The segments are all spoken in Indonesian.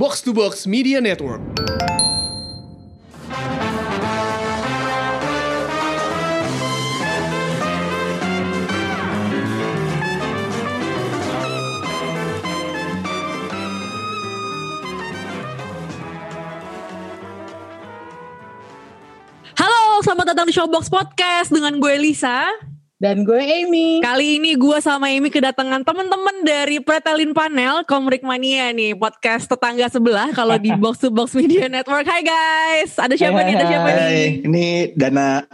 Box to Box Media Network. Halo, selamat datang di Showbox Podcast dengan gue Lisa. Dan gue Amy. Kali ini gue sama Amy kedatangan teman-teman dari Pretelin Panel Komrik Mania nih, podcast tetangga sebelah kalau di Box to Box Media Network. Hai guys, ada siapa nih? Ada siapa nih? Hai, ini Dana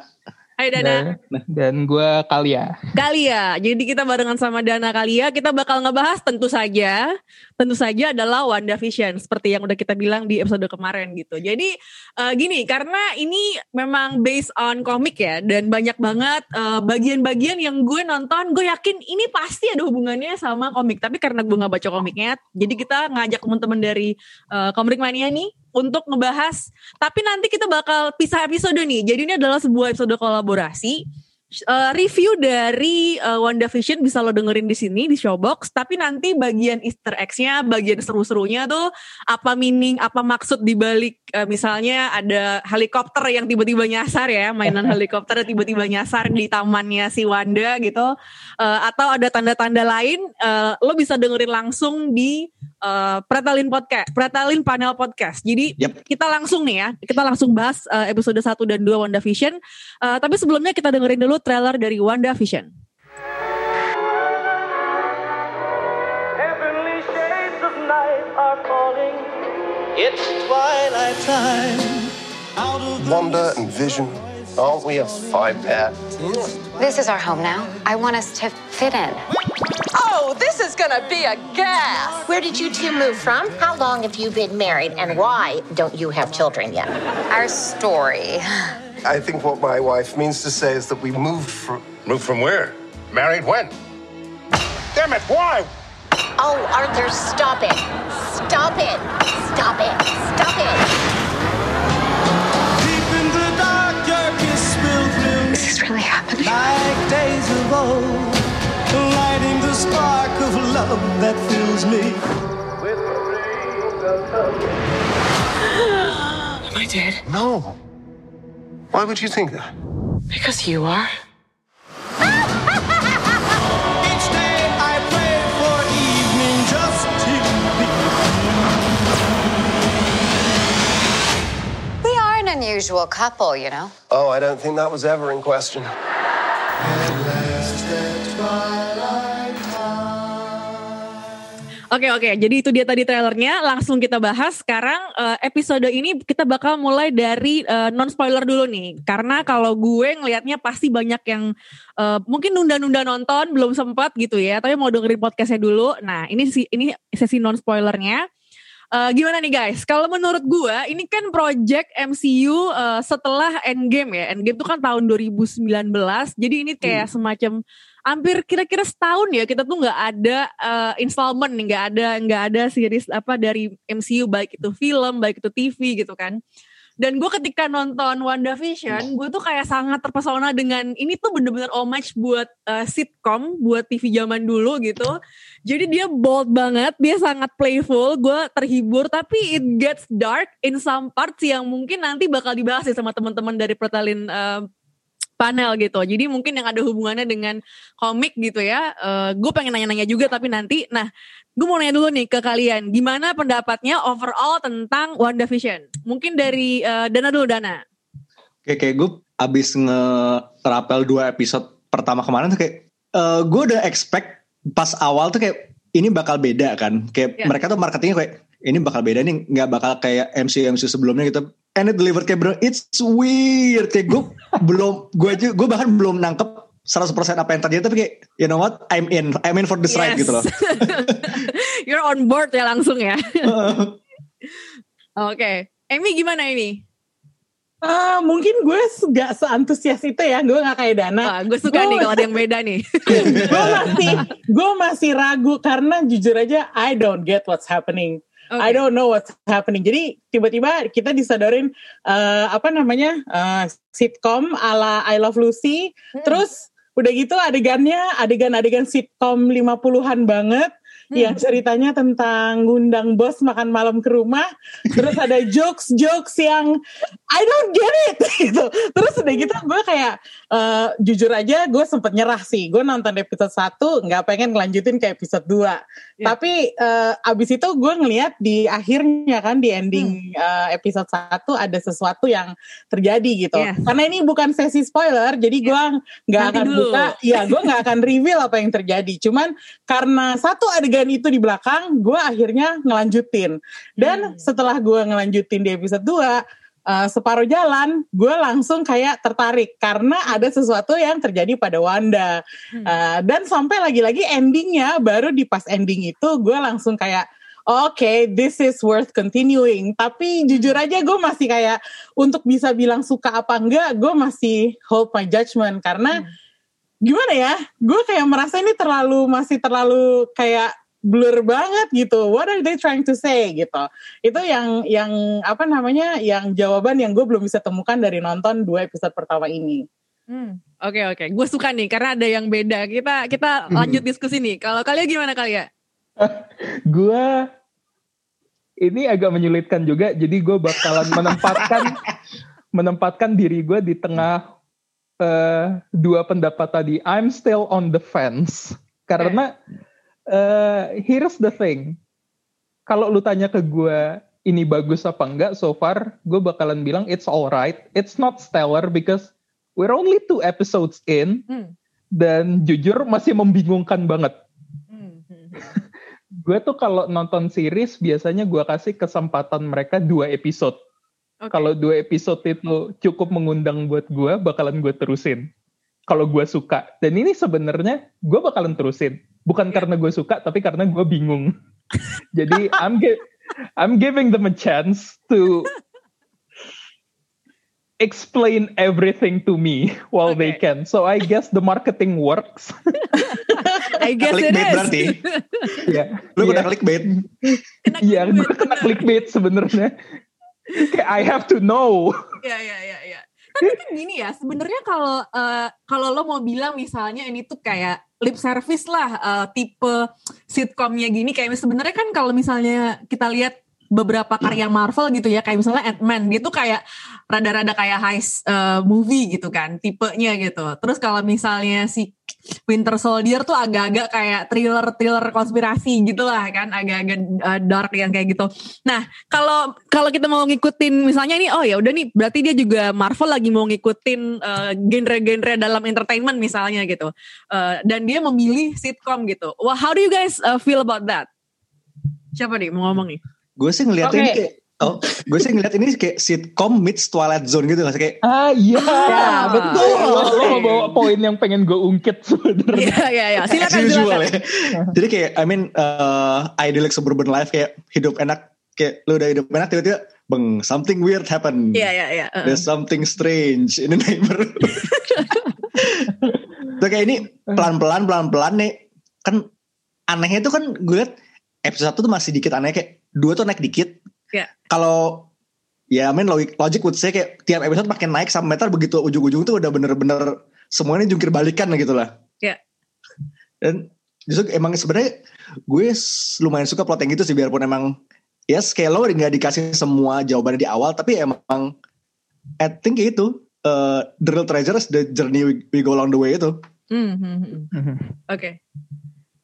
Hai Dana. Dan, dan gue Kalia. Kalia. Jadi kita barengan sama Dana Kalia, kita bakal ngebahas tentu saja, tentu saja adalah WandaVision seperti yang udah kita bilang di episode kemarin gitu. Jadi uh, gini, karena ini memang based on komik ya dan banyak banget uh, bagian-bagian yang gue nonton, gue yakin ini pasti ada hubungannya sama komik. Tapi karena gue nggak baca komiknya, jadi kita ngajak teman-teman dari uh, Komik Mania nih untuk ngebahas. Tapi nanti kita bakal pisah episode nih. Jadi ini adalah sebuah episode kolaborasi. Uh, review dari uh, WandaVision bisa lo dengerin di sini di Showbox. Tapi nanti bagian Easter eggs-nya, bagian seru-serunya tuh apa meaning, apa maksud dibalik uh, misalnya ada helikopter yang tiba-tiba nyasar ya, mainan helikopter tiba-tiba nyasar di tamannya si Wanda gitu. Uh, atau ada tanda-tanda lain, uh, lo bisa dengerin langsung di uh, Pretalin Podcast, Pretalin Panel Podcast. Jadi Yep. kita langsung nih ya, kita langsung bahas uh, episode 1 dan 2 WandaVision. Uh, tapi sebelumnya kita dengerin dulu trailer dari WandaVision. It's twilight time. Wanda and Vision, aren't we have five pair? This is our home now. I want us to fit in. Oh, this is gonna be a gas. Where did you two move from? How long have you been married? And why don't you have children yet? Our story. I think what my wife means to say is that we moved from. Moved from where? Married when? Damn it, why? Oh, Arthur, stop it. Stop it. Stop it. Stop it. Like days of old, lighting the spark of love that fills me. Am I dead? No. Why would you think that? Because you are. Each day I pray for evening just to be. We are an unusual couple, you know. Oh, I don't think that was ever in question. Oke oke, jadi itu dia tadi trailernya. Langsung kita bahas. Sekarang eh, episode ini kita bakal mulai dari non spoiler dulu nih. Karena kalau gue ngelihatnya pasti banyak yang eh, mungkin nunda-nunda nonton belum sempat gitu ya. Tapi mau dengerin podcastnya dulu. Nah ini si ini sesi non spoilernya. Eh, gimana nih guys? Kalau menurut gue ini kan project MCU eh, setelah Endgame ya. Endgame itu kan tahun 2019. Jadi ini kayak semacam hampir kira-kira setahun ya kita tuh nggak ada uh, installment nih nggak ada nggak ada series apa dari MCU baik itu film baik itu TV gitu kan dan gue ketika nonton WandaVision gue tuh kayak sangat terpesona dengan ini tuh bener-bener homage buat uh, sitcom buat TV zaman dulu gitu jadi dia bold banget dia sangat playful gue terhibur tapi it gets dark in some parts yang mungkin nanti bakal dibahas ya sama teman-teman dari Pretalin uh, panel gitu. Jadi mungkin yang ada hubungannya dengan komik gitu ya. Eh gue pengen nanya-nanya juga tapi nanti. Nah, gue mau nanya dulu nih ke kalian. Gimana pendapatnya overall tentang WandaVision? Mungkin dari eh, Dana dulu Dana. kayak kayak gue abis nge-rapel dua episode pertama kemarin tuh kayak eh, gue udah expect pas awal tuh kayak ini bakal beda kan kayak Ya. mereka tuh marketingnya kayak ini bakal beda nih nggak bakal kayak MCU MCU sebelumnya gitu and it delivered kayak bro it's weird kayak gue belum gue aja gue bahkan belum nangkep 100% apa yang terjadi tapi kayak you know what I'm in I'm in for this ride Yes. gitu loh You're on board ya langsung ya. Oke. Amy gimana ini? Ah, mungkin gue gak seantusias itu ya. Gue gak kayak Dana. Wah, gue suka Gue- nih kalau ada yang beda nih. gue masih gue masih ragu karena jujur aja I don't get what's happening. Oke. I don't know what's happening. Jadi tiba-tiba kita disadarin eh, apa namanya eh, sitcom ala I Love Lucy. Terus udah gitu adegannya adegan-adegan sitcom 50-an banget. Yang ceritanya tentang ngundang bos makan malam ke rumah, terus ada jokes-jokes yang I don't get it gitu. Terus udah gitu gue kayak uh, jujur aja gue sempet nyerah sih. Gue nonton episode 1 nggak pengen ngelanjutin ke episode 2. Yeah. Tapi uh, abis itu gue ngeliat di akhirnya kan di ending hmm. uh, episode 1 ada sesuatu yang terjadi gitu. Yeah. Karena ini bukan sesi spoiler, jadi gue nggak akan dulu. buka, ya gue nggak akan reveal apa yang terjadi. Cuman karena satu adegan adegan itu di belakang, gue akhirnya ngelanjutin. Dan hmm. setelah gue ngelanjutin di episode 2, uh, separuh jalan, gue langsung kayak tertarik karena ada sesuatu yang terjadi pada Wanda. Hmm. Uh, dan sampai lagi-lagi endingnya, baru di pas ending itu gue langsung kayak, oke, okay, this is worth continuing. Tapi jujur aja gue masih kayak untuk bisa bilang suka apa enggak, gue masih hold my judgment karena hmm. gimana ya? Gue kayak merasa ini terlalu masih terlalu kayak blur banget gitu. What are they trying to say gitu? Itu yang yang apa namanya? Yang jawaban yang gue belum bisa temukan dari nonton dua episode pertama ini. Hmm, oke okay, oke. Okay. Gue suka nih karena ada yang beda. Kita kita hmm. lanjut diskusi nih. Kalau kalian gimana kalian? gue ini agak menyulitkan juga. Jadi gue bakalan menempatkan menempatkan diri gue di tengah uh, dua pendapat tadi. I'm still on the fence karena okay uh, here's the thing. Kalau lu tanya ke gue ini bagus apa enggak so far, gue bakalan bilang it's alright. It's not stellar because we're only two episodes in. Hmm. Dan jujur masih membingungkan banget. Hmm. gue tuh kalau nonton series biasanya gue kasih kesempatan mereka dua episode. Okay. Kalau dua episode itu cukup mengundang buat gue, bakalan gue terusin. Kalau gue suka. Dan ini sebenarnya gue bakalan terusin bukan karena gue suka tapi karena gue bingung. Jadi I'm gi I'm giving them a chance to explain everything to me while okay. they can. So I guess the marketing works. I guess it is. berarti. Ya lu yeah. kena clickbait. Iya gue kena clickbait sebenarnya. I have to know. Ya ya ya ya tapi kan gini ya sebenarnya kalau uh, kalau lo mau bilang misalnya ini tuh kayak lip service lah uh, tipe sitcomnya gini. Kayak sebenarnya kan kalau misalnya kita lihat beberapa karya Marvel gitu ya kayak misalnya Ant-Man dia tuh kayak rada-rada kayak heist uh, movie gitu kan tipenya gitu. Terus kalau misalnya si Winter Soldier tuh agak-agak kayak thriller-thriller konspirasi gitu lah kan agak-agak uh, dark yang kayak gitu. Nah kalau kalau kita mau ngikutin misalnya ini oh ya udah nih berarti dia juga Marvel lagi mau ngikutin uh, genre-genre dalam entertainment misalnya gitu. Uh, dan dia memilih sitcom gitu. Wah how do you guys uh, feel about that? Siapa nih mau ngomong nih? Gue sih ngeliat okay. ini kayak Oh, gue sih ngeliat ini kayak sitcom meets Twilight Zone gitu sih kayak Ah iya, ya, betul. Lo, lo mau bawa poin yang pengen gue ungkit sebenarnya. Iya iya iya. Silakan silakan. Ya. Jadi kayak I mean uh, idyllic suburban life kayak hidup enak kayak lu udah hidup enak tiba-tiba beng something weird happen. Iya iya iya. Uh-uh. There's something strange in the neighborhood. Tuh kayak ini pelan-pelan pelan-pelan nih kan anehnya tuh kan gue liat episode 1 tuh masih dikit aneh kayak dua tuh naik dikit. Yeah. Kalau ya main logic, logic would say kayak tiap episode makin naik sampai meter begitu ujung-ujung tuh udah bener-bener semuanya jungkir balikan gitu lah. Iya. Yeah. Dan justru emang sebenarnya gue lumayan suka plot yang gitu sih biarpun emang ya yes, kayak lo nggak dikasih semua jawabannya di awal tapi emang I think itu uh, the real treasure is the journey we, we go along the way itu. Mm -hmm. Oke. Okay.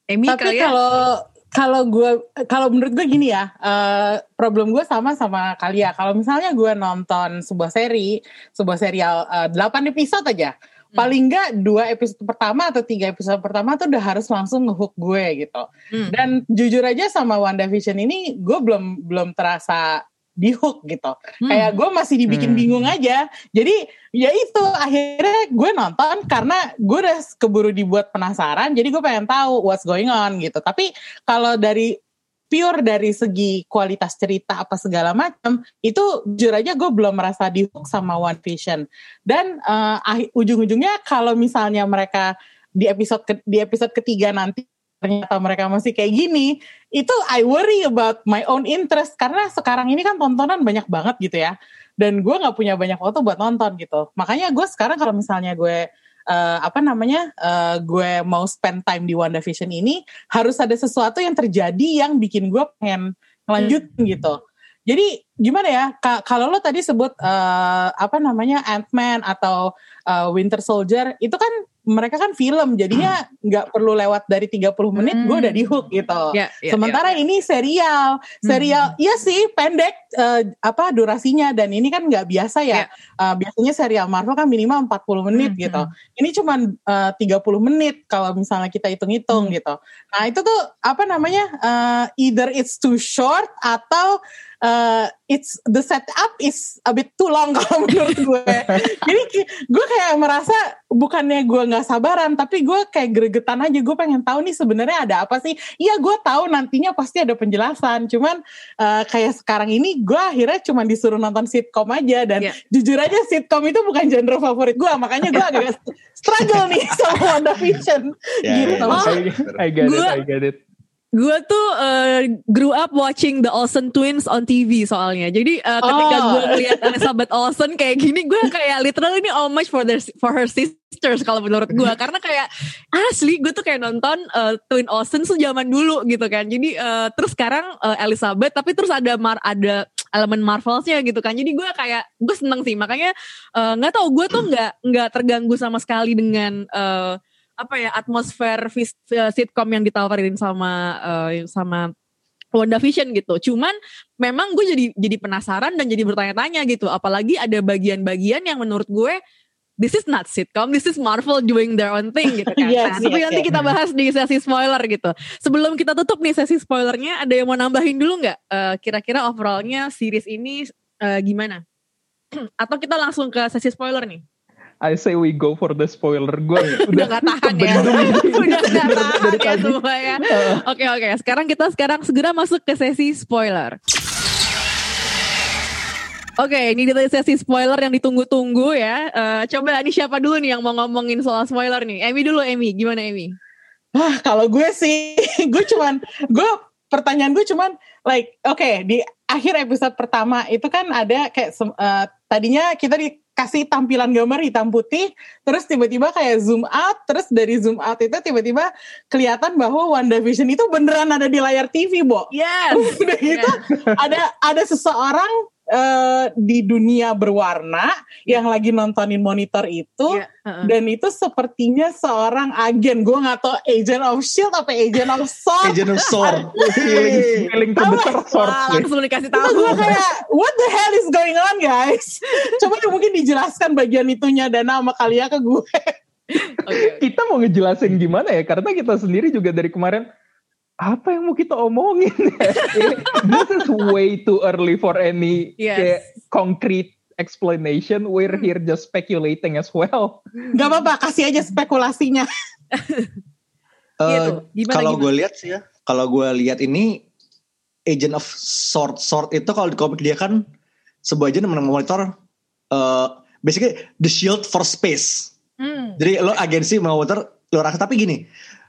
Amy Tapi kalau kalau gue kalau menurut gue gini ya uh, problem gue sama sama kalian kalau misalnya gue nonton sebuah seri sebuah serial uh, 8 episode aja hmm. paling enggak dua episode pertama atau tiga episode pertama tuh udah harus langsung ngehook gue gitu hmm. dan jujur aja sama WandaVision ini gue belum belum terasa di hook gitu. Hmm. Kayak gue masih dibikin hmm. bingung aja. Jadi ya itu akhirnya gue nonton karena gue udah keburu dibuat penasaran. Jadi gue pengen tahu what's going on gitu. Tapi kalau dari pure dari segi kualitas cerita apa segala macam itu jujur aja gue belum merasa di hook sama One Vision. Dan uh, ujung-ujungnya kalau misalnya mereka di episode ke, di episode ketiga nanti ternyata mereka masih kayak gini, itu I worry about my own interest karena sekarang ini kan tontonan banyak banget gitu ya. Dan gue nggak punya banyak waktu buat nonton gitu. Makanya gue sekarang kalau misalnya gue eh, apa namanya eh, gue mau spend time di WandaVision ini harus ada sesuatu yang terjadi yang bikin gue pengen ngelanjutin gitu. Jadi gimana ya? Ka- kalau lo tadi sebut eh, apa namanya Ant-Man atau eh, Winter Soldier itu kan mereka kan film jadinya nggak perlu lewat dari 30 menit gue udah di hook gitu. Ya, ya, Sementara ini serial, serial iya sih pendek eh, apa durasinya dan ini kan nggak biasa ya. Eh, biasanya serial Marvel kan minimal 40 menit gitu. Ini cuman eh, 30 menit kalau misalnya kita hitung-hitung gitu. Nah, itu tuh apa namanya? eh, either it's too short atau eh, it's the setup is a bit too long kalau menurut gue. Jadi gue kayak merasa bukannya gue nggak sabaran, tapi gue kayak gregetan aja. Gue pengen tahu nih sebenarnya ada apa sih? Iya gue tahu nantinya pasti ada penjelasan. Cuman eh, kayak sekarang ini gue akhirnya cuma disuruh nonton sitcom aja dan jujur aja sitcom itu bukan genre favorit gue. Makanya gue agak struggle nih sama WandaVision gitu. I get it, I get it. Gue tuh uh, grew up watching The Olsen Twins on TV soalnya. Jadi uh, ketika Oh. gue melihat Elizabeth Olsen kayak gini, gue kayak literally ini homage for their for her sisters kalau menurut gue. Karena kayak asli gue tuh kayak nonton uh, Twin Olsen tuh zaman dulu gitu kan. Jadi uh, terus sekarang uh, Elizabeth, tapi terus ada mar ada elemen Marvelsnya gitu kan. Jadi gue kayak gue seneng sih. Makanya uh, nggak tahu gue tuh nggak nggak terganggu sama sekali dengan uh, apa ya atmosfer uh, sitcom yang ditawarin sama uh, sama WandaVision gitu. Cuman memang gue jadi jadi penasaran dan jadi bertanya-tanya gitu. Apalagi ada bagian-bagian yang menurut gue this is not sitcom, this is Marvel doing their own thing gitu kan. Yes, Nah, tapi yes, nanti yes. kita bahas di sesi spoiler gitu. Sebelum kita tutup nih sesi spoilernya, ada yang mau nambahin dulu nggak? Eh, kira-kira overallnya series ini eh, gimana? Atau kita langsung ke sesi spoiler nih? I say we go for the spoiler. Gue Udah gak tahan ya. Udah gak tahan dari ya semua ya. Oke oke. Sekarang kita sekarang segera masuk ke sesi spoiler. Oke, ini dari sesi spoiler yang ditunggu-tunggu ya. Eh, coba ini siapa dulu nih yang mau ngomongin soal spoiler nih? Emi dulu, Emi. Gimana Emi? Wah, kalau gue sih, gue cuman, gue pertanyaan gue cuman, like, oke, di akhir episode pertama itu kan ada kayak, eh, tadinya kita dikasih tampilan gambar hitam putih, terus tiba-tiba kayak zoom out, terus dari zoom out itu tiba-tiba kelihatan bahwa WandaVision itu beneran ada di layar TV, Bo. Yes. Udah gitu, ada ada seseorang eh, di dunia berwarna yang lagi nontonin monitor itu heeh. dan itu sepertinya seorang agen. Gue nggak tahu agent of shield apa agent of sword? Agent of Sword. feeling feeling terbesar sword. Wah, langsung dikasih tahu. gue kayak what the hell is going on guys? Coba mungkin dijelaskan bagian itunya dan nama kalian ke gue. Kita mau ngejelasin gimana ya? Karena kita sendiri juga dari kemarin apa yang mau kita omongin? Ini- This is way too early for any Yes. kayak concrete explanation. We're here just speculating as well. nggak apa-apa kasih aja spekulasinya. Gimana, kalau gue lihat sih ya, kalau gue lihat ini Agent of Sword, Sword itu kalau di komik dia kan sebuah agent yang memonitor eh basically the shield for space. Hmm. Jadi lo agensi memonitor luar angkasa. Tapi gini,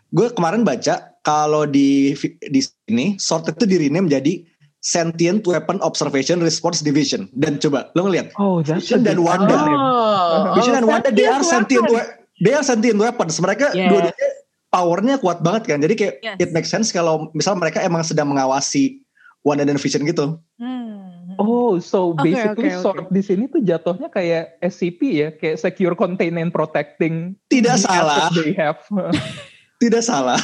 gue kemarin baca kalau di di sini Sword itu diri menjadi Sentient Weapon Observation Response Division. Dan coba lo ngeliat Oh, that's Vision dan Wanda. oh, Vision dan Wanda they are sentient weapon. we- they are sentient weapons. Mereka Yes. dua-duanya powernya kuat banget kan. Jadi kayak Yes. it makes sense kalau misal mereka emang sedang mengawasi Wanda dan Vision gitu. Hmm. Oh, so Oke, basically oke, oke. sword di sini tuh jatuhnya kayak SCP ya, kayak secure contain and protecting. Tidak salah. They have. Tidak salah.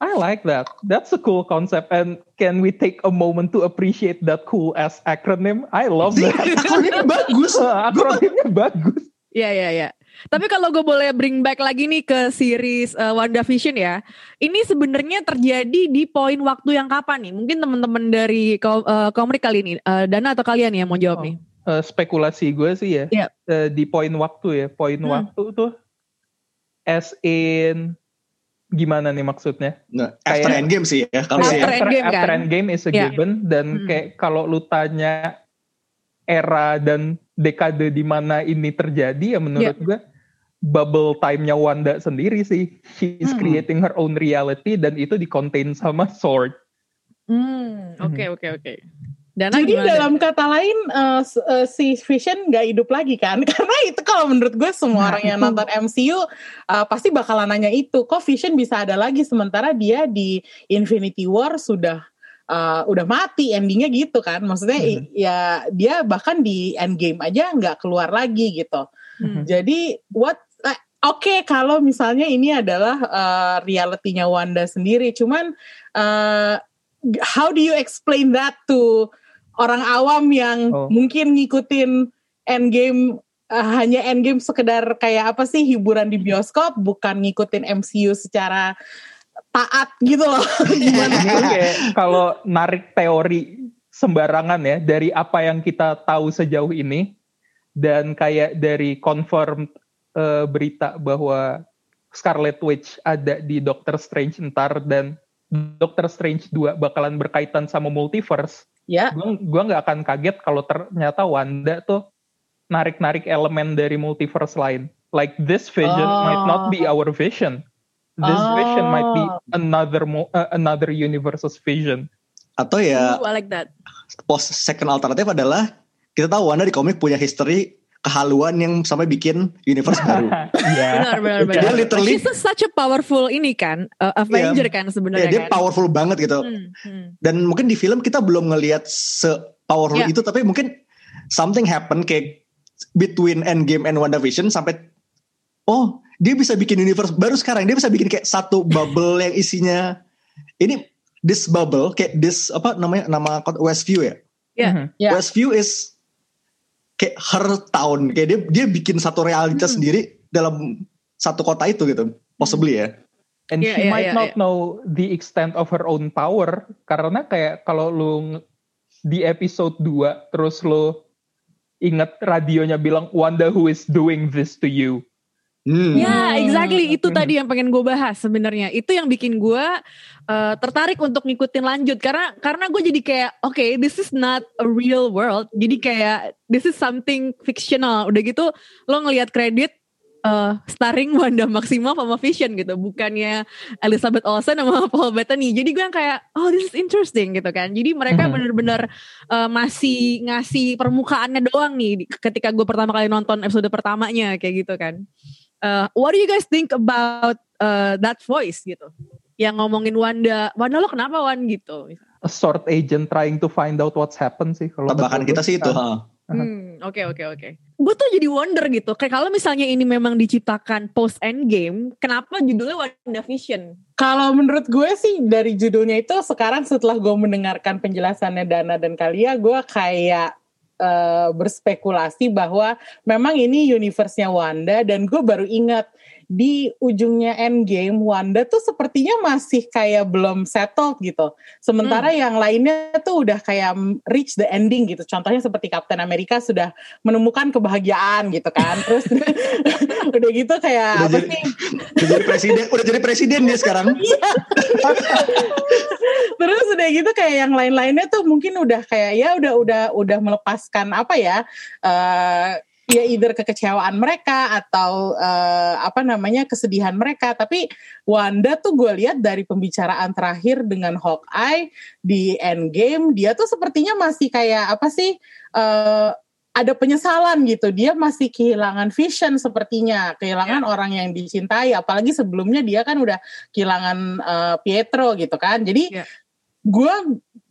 I like that. That's a cool concept. And can we take a moment to appreciate that cool ass acronym? I love that. akronimnya bagus. Akronimnya bagus. Iya iya iya. Tapi kalau gue boleh bring back lagi nih ke series uh, WandaVision ya. Ini sebenarnya terjadi di poin waktu yang kapan nih? Mungkin teman-teman dari uh, kali ini, uh, Dana atau kalian ya mau jawab nih? Eh, spekulasi gue sih ya Iya. eh, di poin waktu ya poin Hmm. waktu tuh as in gimana nih maksudnya Nah, after Kayak- endgame sih ya kalau After sih. ya. Endgame after kan? Endgame is a Iya. given dan Hmm. kayak kalau lu tanya era dan dekade di mana ini terjadi ya menurut Iya. gue bubble time-nya Wanda sendiri sih she is Hmm. creating her own reality dan itu di contain sama Sword Hmm, oke oke oke. Dana Jadi gimana? dalam kata lain uh, uh, si Vision nggak hidup lagi kan? Karena itu kalau menurut gue semua Nah, orang yang nonton MCU uh, pasti bakalan nanya itu. Kok Vision bisa ada lagi sementara dia di Infinity War sudah uh, udah mati endingnya gitu kan? Maksudnya Mhm. ya dia bahkan di Endgame aja nggak keluar lagi gitu. Hmm. Jadi what eh, Oke kalau misalnya ini adalah uh, realitinya Wanda sendiri, cuman uh, how do you explain that to orang awam yang Oh. mungkin ngikutin Endgame uh, hanya Endgame sekedar kayak apa sih hiburan di bioskop, bukan ngikutin MCU secara taat gitu loh. Gimana? Kalau narik teori sembarangan ya dari apa yang kita tahu sejauh ini dan kayak dari confirm eh, berita bahwa Scarlet Witch ada di Doctor Strange ntar dan Doctor Strange 2 bakalan berkaitan sama multiverse. Ya. Gua gua nggak akan kaget kalau ternyata Wanda tuh narik-narik elemen dari multiverse lain. Like this vision Oh. might not be our vision. This vision might be Oh. another mo- uh, another universe's vision. Atau ya Ooh, I like that. post second alternatif adalah kita tahu Wanda di komik punya history kehaluan yang sampai bikin universe baru. Iya. Benar, benar, benar. Dia literally- She's such a powerful ini kan, uh, Avenger kan Ya, sebenarnya dia kan. powerful banget gitu. Hmm, hmm. Dan mungkin di film kita belum ngelihat se powerful Ya. itu tapi mungkin something happen kayak between Endgame and WandaVision sampai oh dia bisa bikin universe baru sekarang dia bisa bikin kayak satu bubble yang isinya ini this bubble kayak this apa namanya nama Westview ya Ya. Mhm. Ya. Westview is kayak her town kayak dia dia bikin satu realitas Hmm. sendiri dalam satu kota itu gitu possibly ya And Iya, she iya, might iya, not iya. know the extent of her own power karena kayak kalau lu di episode 2 terus lu inget radionya bilang Wanda who is doing this to you. Hmm. Ya, exactly itu Hmm. tadi yang pengen gue bahas sebenarnya. Itu yang bikin gue uh, tertarik untuk ngikutin lanjut karena karena gue jadi kayak oke, this is not a real world. Jadi kayak this is something fictional. Udah gitu lo ngelihat kredit uh, starring Wanda Maximoff sama Vision gitu, bukannya Elizabeth Olsen sama Paul Bettany. Jadi gue yang kayak oh this is interesting gitu kan. Jadi mereka Mhm. bener-bener uh, masih ngasih permukaannya doang nih ketika gue pertama kali nonton episode pertamanya kayak gitu kan. Uh, what do you guys think about uh, that voice gitu? Yang ngomongin Wanda, Wanda lo kenapa Wan gitu? A sword agent trying to find out what's happened sih kalau tebakan menurut kita sih itu. Hmm, oke oke oke. Gue tuh jadi wonder gitu. Kayak kalau misalnya ini memang diciptakan post endgame, kenapa judulnya WandaVision? Kalau menurut gue sih dari judulnya itu sekarang setelah gue mendengarkan penjelasannya Dana dan Kalia, gue kayak eh, berspekulasi bahwa memang ini universe-nya Wanda dan gue baru ingat di ujungnya Endgame Wanda tuh sepertinya masih kayak belum settled gitu. Sementara yang lainnya tuh udah kayak reach the ending gitu. Contohnya seperti Captain America sudah menemukan kebahagiaan gitu kan. Terus udah gitu kayak Udah apa jadi- sih? udah jadi presiden udah jadi presiden dia sekarang Terus udah gitu kayak yang lain-lainnya tuh mungkin udah kayak ya udah udah udah melepaskan apa ya eh ya either kekecewaan mereka atau eh, apa namanya kesedihan mereka. Tapi Wanda tuh gue lihat dari pembicaraan terakhir dengan Hawkeye di Endgame dia tuh sepertinya masih kayak apa sih eh ada penyesalan gitu. Dia masih kehilangan vision sepertinya, kehilangan orang yang dicintai. Apalagi sebelumnya dia kan udah kehilangan eh, Pietro gitu kan. Jadi Iya. Gue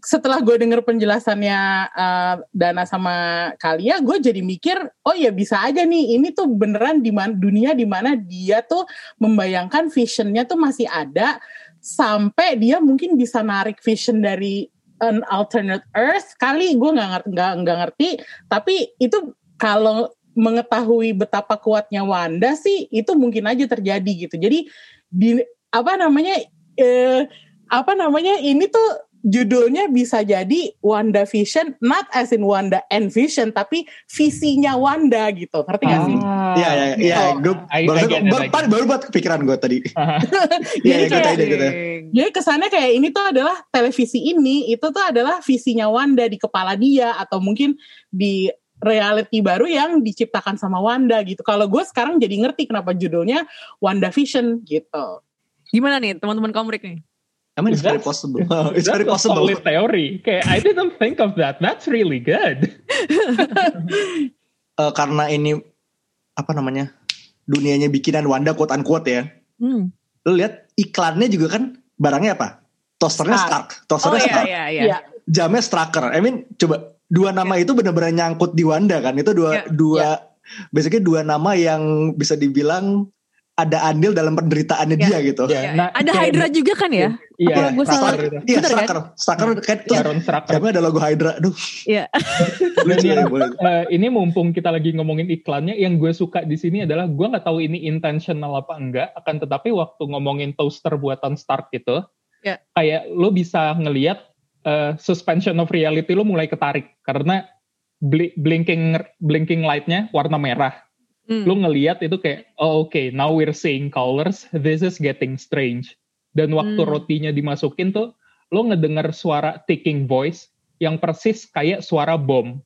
setelah gue denger penjelasannya eh, Dana sama Kalia, gue jadi mikir, oh ya bisa aja nih, ini tuh beneran di mana dunia di mana dia tuh membayangkan visionnya tuh masih ada sampai dia mungkin bisa narik vision dari an alternate earth. Kali gue nggak ngerti nggak ngerti. Tapi itu kalau mengetahui betapa kuatnya Wanda sih itu mungkin aja terjadi gitu. Jadi di apa namanya eh, apa namanya ini tuh judulnya bisa jadi Wanda Vision not as in Wanda and Vision tapi visinya Wanda gitu ngerti gak sih? Ah, Iya iya iya gue I baru buat kepikiran gue tadi. Iya iya gue kayak- tadi gitu. Jadi kesannya kayak ini tuh adalah televisi ini itu tuh adalah visinya Wanda di kepala dia atau mungkin di reality baru yang diciptakan sama Wanda gitu. Kalau gue sekarang jadi ngerti kenapa judulnya Wanda Vision gitu. Gimana nih teman-teman komrik nih? I mean, it's very That's- possible. it's That's very a possible. solid theory. Kayak I didn't think of that. That's really good. Eh, karena ini apa namanya dunianya bikinan Wanda quote unquote ya. Hmm. Lihat iklannya juga kan barangnya apa? Toasternya Stark, Oh toasternya iya Stark, iya iya. Iya. jamnya Straker. I mean, coba dua nama itu benar-benar nyangkut di Wanda kan? Itu dua Iya. dua basically dua nama yang bisa dibilang ada andil dalam penderitaannya Iya. dia gitu. Ya, nah, Ada kayak- Hydra juga kan ya? Iya, Apa gue salah? Itu. Iya, Bener kan? Straker. Straker kan Strucker. jamnya ada logo Hydra. Aduh, Iya. yang- ya, boleh. Eh, ini mumpung kita lagi ngomongin iklannya, yang gue suka di sini adalah gue nggak tahu ini intentional apa enggak, akan tetapi waktu ngomongin toaster buatan Stark itu, Ya. kayak lo bisa ngelihat eh, suspension of reality lo mulai ketarik karena bli- blinking blinking lightnya warna merah. Hmm. Lo ngelihat itu kayak, oh oke, now we're seeing colors, this is getting strange. Dan waktu Hmm. rotinya dimasukin tuh, lo ngedengar suara ticking voice yang persis kayak suara bom.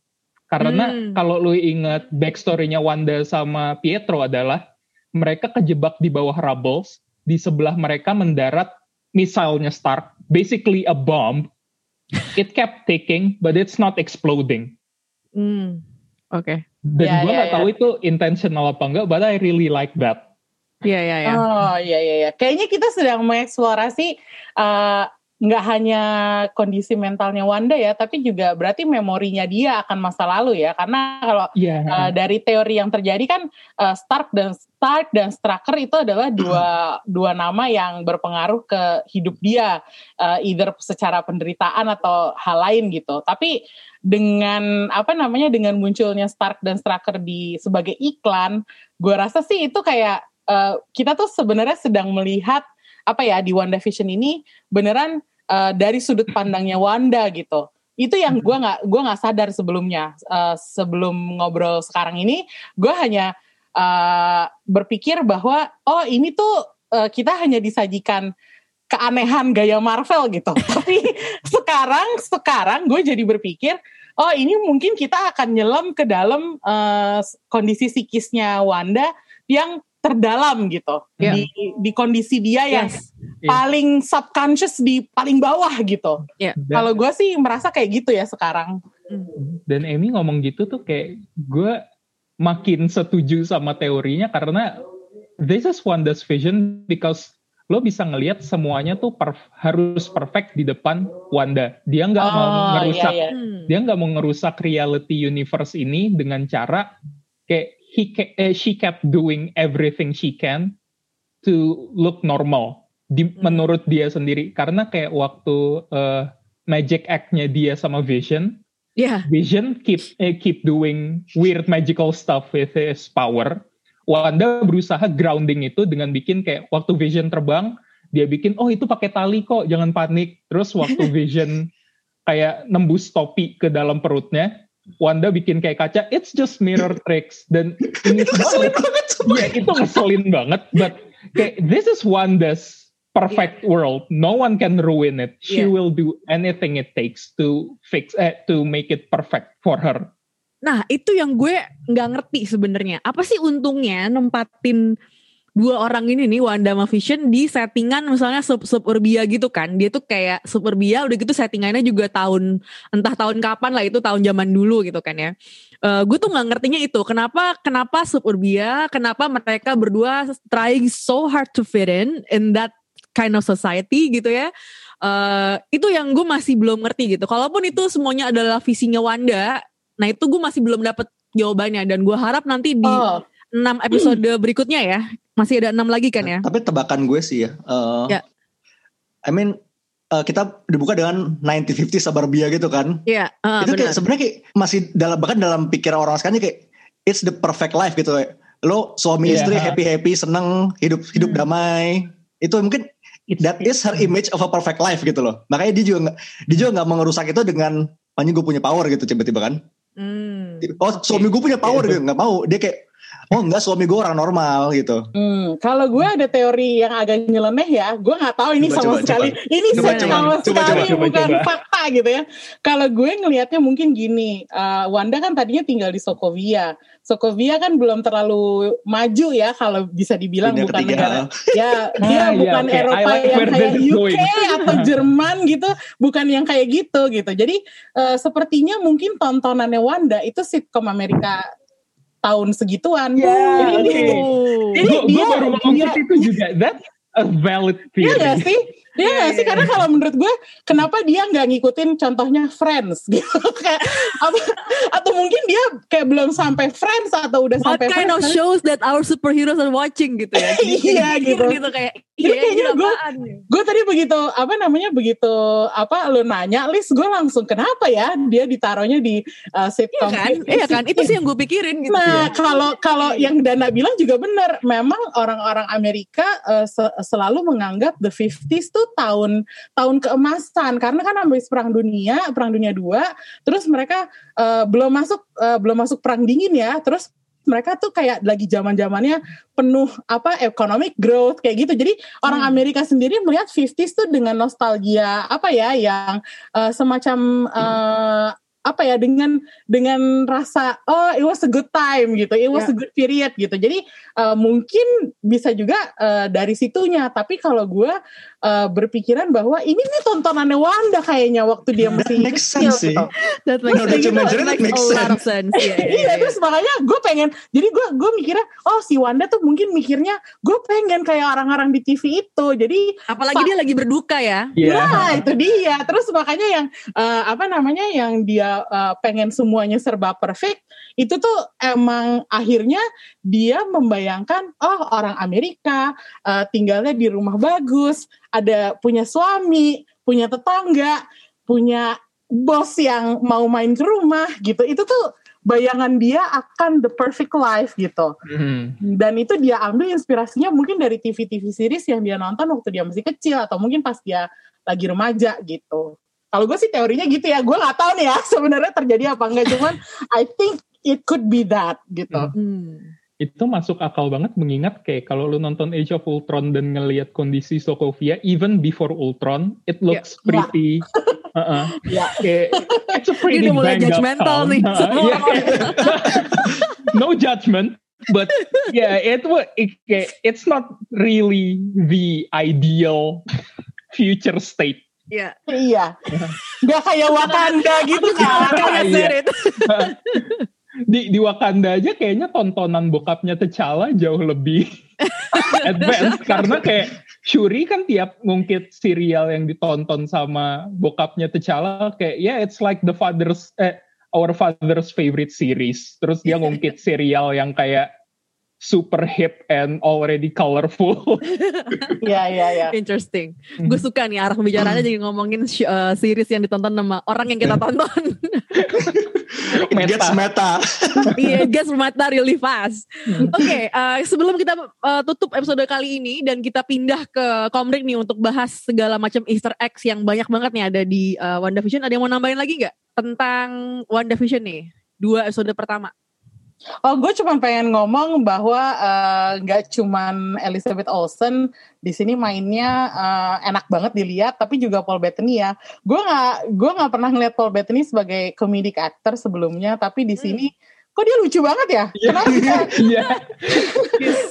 Karena Hmm. kalau lo inget backstory-nya Wanda sama Pietro adalah mereka kejebak di bawah rubbles, di sebelah mereka mendarat misalnya Stark, basically a bomb. It kept ticking, but it's not exploding. Hmm. Oke. Dan Ya, gue ya, nggak ya. tahu itu intentional apa enggak, but I really like that. Iya iya iya. Oh iya iya iya. Kayaknya kita sedang mengeksplorasi eh, nggak hanya kondisi mentalnya Wanda ya, tapi juga berarti memorinya dia akan masa lalu ya. Karena kalau Iya. eh, dari teori yang terjadi kan eh, Stark dan Stark dan Strucker itu adalah dua dua nama yang berpengaruh ke hidup dia, eh, either secara penderitaan atau hal lain gitu. Tapi dengan apa namanya dengan munculnya Stark dan Strucker di sebagai iklan, gue rasa sih itu kayak eh, kita tuh sebenarnya sedang melihat apa ya di WandaVision ini beneran eh, dari sudut pandangnya Wanda gitu. Itu yang gue nggak gue nggak sadar sebelumnya Eh, sebelum ngobrol sekarang ini gue hanya eh, berpikir bahwa oh ini tuh eh, kita hanya disajikan keanehan gaya Marvel gitu. Tapi sekarang sekarang gue jadi berpikir oh ini mungkin kita akan nyelam ke dalam eh, kondisi psikisnya Wanda yang terdalam gitu Iya. di di kondisi dia yang Yes. paling subconscious di paling bawah gitu. Iya. Dan- Kalau gue sih merasa kayak gitu ya sekarang. Dan Amy ngomong gitu tuh kayak gue makin setuju sama teorinya karena this is Wanda's vision because lo bisa ngelihat semuanya tuh perf- harus perfect di depan Wanda. Dia nggak mau Oh, ngerusak, iya, iya. Hmm. dia nggak mau ngerusak reality universe ini dengan cara kayak he eh, she kept doing everything she can to look normal di, Hmm. menurut dia sendiri karena kayak waktu eh, magic act-nya dia sama Vision Iya. Vision keep eh, keep doing weird magical stuff with his power. Wanda berusaha grounding itu dengan bikin kayak waktu Vision terbang, dia bikin oh itu pakai tali kok, jangan panik. Terus waktu Vision kayak nembus topi ke dalam perutnya, Wanda bikin kayak kaca, it's just mirror tricks dan ini semua Iya, itu ngeselin banget, but kayak this is Wanda's perfect world. No one can ruin it. She Iya. will do anything it takes to fix eh, to make it perfect for her. Nah itu yang gue nggak ngerti sebenarnya. Apa sih untungnya nempatin dua orang ini nih Wanda sama Vision di settingan misalnya sub suburbia gitu kan. Dia tuh kayak suburbia udah gitu settingannya juga tahun entah tahun kapan lah itu tahun zaman dulu gitu kan ya. Eh, gue tuh nggak ngertinya itu kenapa kenapa suburbia kenapa mereka berdua trying so hard to fit in in that kind of society gitu ya. Eh itu yang gue masih belum ngerti gitu. Kalaupun itu semuanya adalah visinya Wanda, nah itu gue masih belum dapet jawabannya dan gue harap nanti di Oh, enam episode berikutnya ya masih ada enam lagi kan ya. Tapi tebakan gue sih ya. eh, Ya. I mean eh, kita dibuka dengan 1950 suburbia gitu kan. Iya, eh, itu benar. kayak sebenarnya kayak masih dalam bahkan dalam pikiran orang sekarang kayak it's the perfect life gitu kayak lo suami Iya. istri happy happy seneng hidup hidup Hmm. damai itu mungkin that is her image of a perfect life gitu loh makanya dia juga nggak dia juga nggak mau ngerusak itu dengan hanya gue punya power gitu tiba-tiba kan Hmm. oh suami gue punya power gitu nggak mau dia kayak oh enggak suami gue orang normal gitu. Hmm, kalau gue ada teori yang agak nyeleneh ya, gue nggak tahu ini Coba, sama coba, sekali, coba. ini Coba, sama coba. Coba, sekali coba, bukan coba. fakta gitu ya. Kalau gue ngelihatnya mungkin gini, eh, Wanda kan tadinya tinggal di Sokovia, Sokovia kan belum terlalu maju ya kalau bisa dibilang Dunia bukan ketiga. negara, ya dia Ah, iya, bukan oke. I Eropa like yang kayak UK going. atau Jerman gitu, bukan yang kayak gitu gitu. Jadi eh, sepertinya mungkin tontonannya Wanda itu sitkom Amerika tahun segituan. Ya, Jadi oke. Jadi Gue dia, baru dia- itu juga. That's a valid Iya theory. gak sih? Iya gak sih? Karena kalau menurut gue, kenapa dia nggak ngikutin contohnya Friends gitu? kayak apa, atau mungkin dia kayak belum sampai Friends atau udah What sampai kind of Friends. shows that our superheroes are watching gitu ya? Iya, mikir gitu. kayak Jadi iya, kayaknya gue- ya? Gue tadi begitu apa namanya begitu apa lu nanya list gue langsung kenapa ya dia ditaruhnya di uh, Iya sitcom kan? Iya kan? Itu sih yang gue pikirin gitu. Nah, kalau kalau yang Dana bilang juga benar. Memang orang-orang Amerika eh, se- selalu menganggap the 50s tuh tahun tahun keemasan karena kan habis perang dunia, perang dunia 2, terus mereka eh, belum masuk eh, belum masuk perang dingin ya. Terus mereka tuh kayak lagi zaman-zamannya penuh apa economic growth kayak gitu. Jadi orang Amerika sendiri melihat 50s tuh dengan nostalgia apa ya yang eh, semacam eh, apa ya dengan dengan rasa oh it was a good time gitu, it was Ya. a good period gitu. Jadi eh, mungkin bisa juga eh, dari situnya. Tapi kalau gue eh, berpikiran bahwa ini nih tontonannya Wanda kayaknya waktu dia masih makes kecil sense sih. gitu. That makes sense. it, That makes sense. Iya, iya, iya iya. terus makanya gue pengen jadi gue gue mikirnya oh si Wanda tuh mungkin mikirnya gue pengen kayak orang-orang di TV itu jadi Apalagi dia lagi berduka ya. Iya. Nah itu dia. Terus makanya yang eh, apa namanya yang dia eh, pengen semuanya serba perfect itu tuh emang akhirnya dia membayangkan oh orang Amerika eh, tinggalnya di rumah bagus, ada punya suami, punya tetangga, punya bos yang mau main ke rumah gitu. Itu tuh bayangan dia akan the perfect life gitu Hmm. dan itu dia ambil inspirasinya mungkin dari TV-TV series yang dia nonton waktu dia masih kecil atau mungkin pas dia lagi remaja gitu. Kalau gue sih teorinya gitu ya, gue nggak tahu nih ya sebenarnya terjadi apa enggak, cuman I think it could be that gitu. Hmm. Itu masuk akal banget mengingat kayak kalau lu nonton Age of Ultron dan ngelihat kondisi Sokovia even before Ultron, it looks Ya. pretty uh-uh. Ya. kayak it's a pretty Dia udah mulai judgmental town. nih Uh-uh, sama yeah. no judgment but yeah it it, it's not really the ideal future state Iya. Iya, nggak kayak Wakanda gitu kan. Kayak Iya. di di Wakanda aja kayaknya tontonan bokapnya T'Challa jauh lebih advance karena kayak Shuri kan tiap ngungkit serial yang ditonton sama bokapnya T'Challa kayak ya yeah, it's like the father's eh, our father's favorite series terus dia ngungkit serial yang kayak super hip and already colorful Iya iya iya. Interesting. Gue suka nih arah pembicaranya jadi ngomongin uh, series yang ditonton sama orang yang kita tonton. It gets meta. Iya, it gets mata really fast. Oke, uh, sebelum kita uh, tutup episode kali ini dan kita pindah ke komrik nih untuk bahas segala macam Easter eggs yang banyak banget nih ada di uh, WandaVision. Ada yang mau nambahin lagi nggak tentang WandaVision nih? Dua episode pertama. Oh, gue cuma pengen ngomong bahwa eh, nggak cuman Elizabeth Olsen di sini mainnya eh, enak banget dilihat, tapi juga Paul Bettany ya. Gue nggak gue nggak pernah ngeliat Paul Bettany sebagai comedic actor sebelumnya, tapi di sini kok dia lucu banget ya? Kenapa bisa, Iya.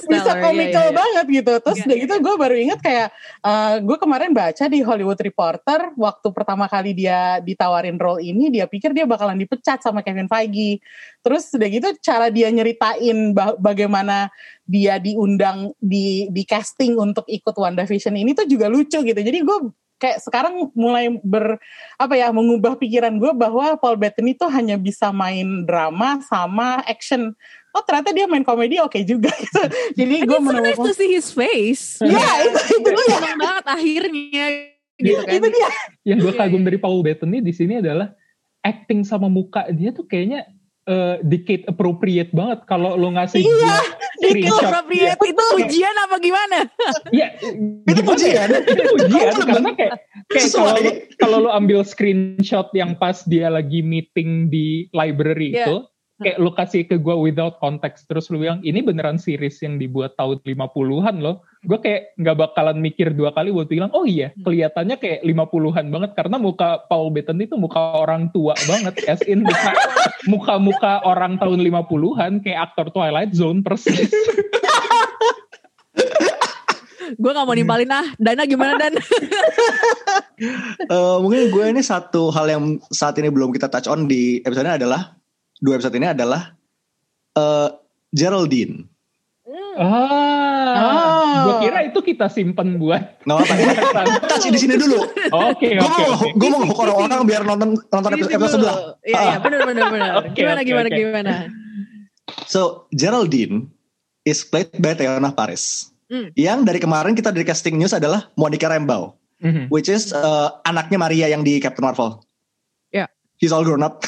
bisa komikal iya, iya. banget gitu. Terus Iya, udah iya, gitu gue baru inget kayak eh, gue kemarin baca di Hollywood Reporter waktu pertama kali dia ditawarin role ini, dia pikir dia bakalan dipecat sama Kevin Feige. Terus udah gitu cara dia nyeritain ba- bagaimana dia diundang di di casting untuk ikut WandaVision ini tuh juga lucu gitu. Jadi gue kayak sekarang mulai ber apa ya mengubah pikiran gue bahwa Paul Bettany tuh hanya bisa main drama sama action. Oh ternyata dia main komedi oke juga gitu. Jadi gue so nice to menemukan see his face. Ya itu itu Gue dia. seneng banget akhirnya gitu kan. Itu dia. yang gue Iya, kagum iya. dari Paul Bettany di sini adalah acting sama muka dia tuh kayaknya eh, decade appropriate banget kalau lo ngasih Iya, Itu screenshot appropriate. Itu ujian apa gimana? Iya, Itu ya? Itu pujian Compliment. karena kayak kayak kalau kalau lu ambil screenshot yang pas dia lagi meeting di library Iya. itu, kayak lu kasih ke gue without context terus lu bilang ini beneran series yang dibuat tahun 50-an loh. Gue kayak nggak bakalan mikir dua kali buat bilang oh iya kelihatannya kayak 50-an banget karena muka Paul Bettany itu muka orang tua banget as in muka muka-muka orang tahun 50-an kayak aktor Twilight Zone persis. gue gak mau nimpalin ah. Dana gimana Dan? Eh, mungkin gue ini satu hal yang saat ini belum kita touch on di episode ini adalah dua episode ini adalah eh, Geraldine. Ah, gue kira itu kita simpen buat. Nggak apa-apa. touch di sini dulu. Oke gue oke mau oke. gue mau hook orang-orang biar nonton nonton episode, episode sebelah. Iya, iya, benar benar benar. Oke, Gimana oke, gimana oke. gimana? So Geraldine is played by Teona Paris. Hmm. Yang dari kemarin kita dari casting news adalah Monica Rambeau, Mhm. which is uh, anaknya Maria yang di Captain Marvel. Ya. He's all grown up.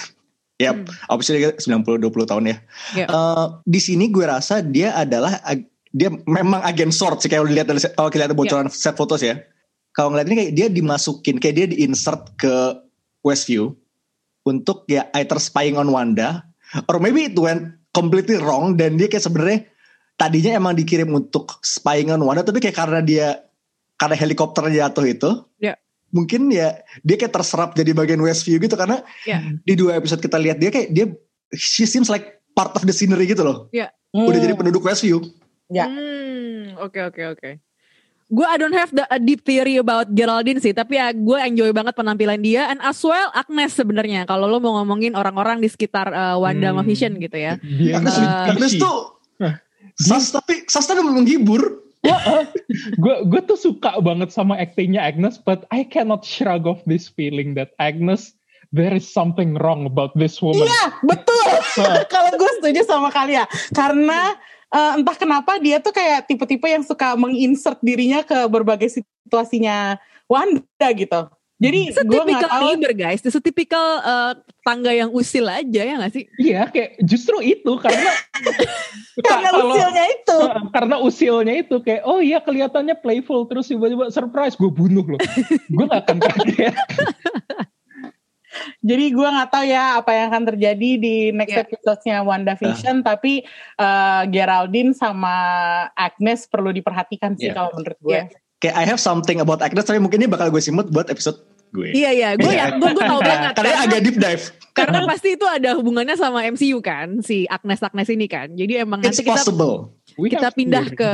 Yep, obviously dia 90 20 tahun ya. Ya. Uh, di sini gue rasa dia adalah dia memang agen sword sih kayak lihat dari kalau kita lihat bocoran set fotos ya. Kalau ngeliat ini kayak dia dimasukin kayak dia diinsert ke Westview untuk ya either spying on Wanda or maybe it went completely wrong dan dia kayak sebenarnya tadinya emang dikirim untuk spying on Wanda tapi kayak karena dia karena helikopter jatuh itu Ya. Mungkin ya dia kayak terserap jadi bagian Westview gitu karena Ya. di dua episode kita lihat dia kayak dia she seems like part of the scenery gitu loh Ya. udah jadi penduduk Westview Ya. Hmm, oke oke oke. Gue I don't have the a deep theory about Geraldine sih, tapi ya gue enjoy banget penampilan dia and as well Agnes sebenarnya. Kalau lo mau ngomongin orang-orang di sekitar uh, Wanda Hmm. Vision gitu ya. Agnes, Uh, Agnes tuh sas tapi sas tapi menghibur gue gue tuh suka banget sama aktingnya Agnes, but I cannot shrug off this feeling that Agnes there is something wrong about this woman. Iya, betul. Kalau gue setuju sama kalian. Karena eh, entah kenapa dia tuh kayak tipe-tipe yang suka menginsert dirinya ke berbagai situasinya Wanda gitu. Jadi Setipikal tahu. neighbor guys, setipikal uh, tangga yang usil aja ya gak sih? Iya, kayak justru itu karena Karena kalau- usilnya itu. Uh, karena usilnya itu kayak oh iya kelihatannya playful terus tiba-tiba surprise gue bunuh loh. gue gak akan kaget. Jadi gue nggak tahu ya apa yang akan terjadi di next Iya. episode-nya WandaVision. Tapi eh, Geraldine sama Agnes perlu diperhatikan sih Iya. kalau menurut gue. Iya. Kayak I have something about Agnes tapi mungkin ini bakal gue simut buat episode gue Iya iya, gue ya gue gue tahu banget. karena Karena, agak deep dive karena pasti itu ada hubungannya sama MCU kan, si Agnes Agnes ini kan. Jadi emang it's nanti kita possible We kita pindah ke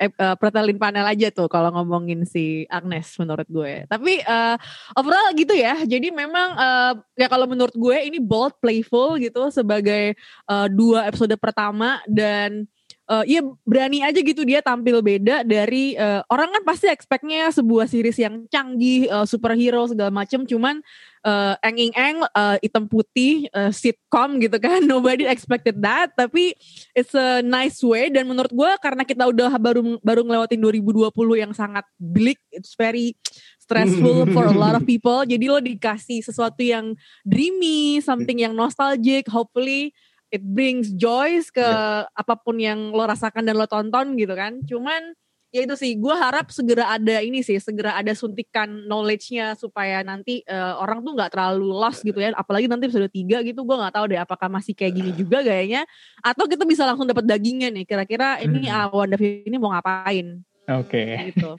eh, eh, pretelin panel aja tuh kalau ngomongin si Agnes menurut gue. Tapi eh, overall gitu ya. Jadi memang eh, ya kalau menurut gue ini bold, playful gitu sebagai eh, dua episode pertama dan eh, ya berani aja gitu dia tampil beda dari eh, orang kan pasti expectnya sebuah series yang canggih, eh, superhero segala macem. Cuman eh eng eng eh, hitam putih eh, sitcom gitu kan. Nobody expected that. Tapi it's a nice way. Dan menurut gue karena kita udah baru baru ngelewatin 2020 yang sangat bleak it's very stressful for a lot of people. Jadi lo dikasih sesuatu yang dreamy something yang nostalgic hopefully it brings joys ke apa pun yang lo rasakan dan lo tonton gitu kan. Cuman ya itu sih gue harap segera ada ini sih segera ada suntikan knowledge-nya supaya nanti eh, orang tuh nggak terlalu lost gitu ya. Apalagi nanti episode 3 gitu gue nggak tahu deh apakah masih kayak gini juga gayanya atau kita bisa langsung dapat dagingnya nih kira-kira ini Hmm. uh, WandaVision ini mau ngapain? Oke. gitu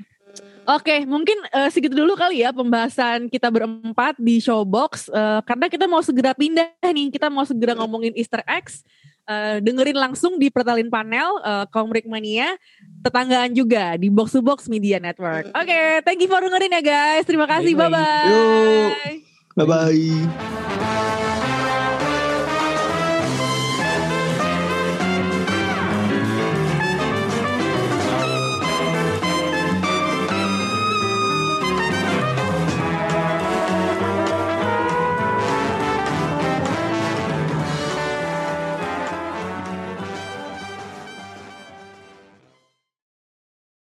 Oke, mungkin eh, segitu dulu kali ya pembahasan kita berempat di Showbox eh, karena kita mau segera pindah nih, kita mau segera ngomongin Easter eggs. Eh, dengerin langsung di Pertalin Panel eh, Komrik Mania tetanggaan juga di Box to Box Media Network. Oke, thank you for dengerin ya guys. Terima kasih. Bye Bye-bye.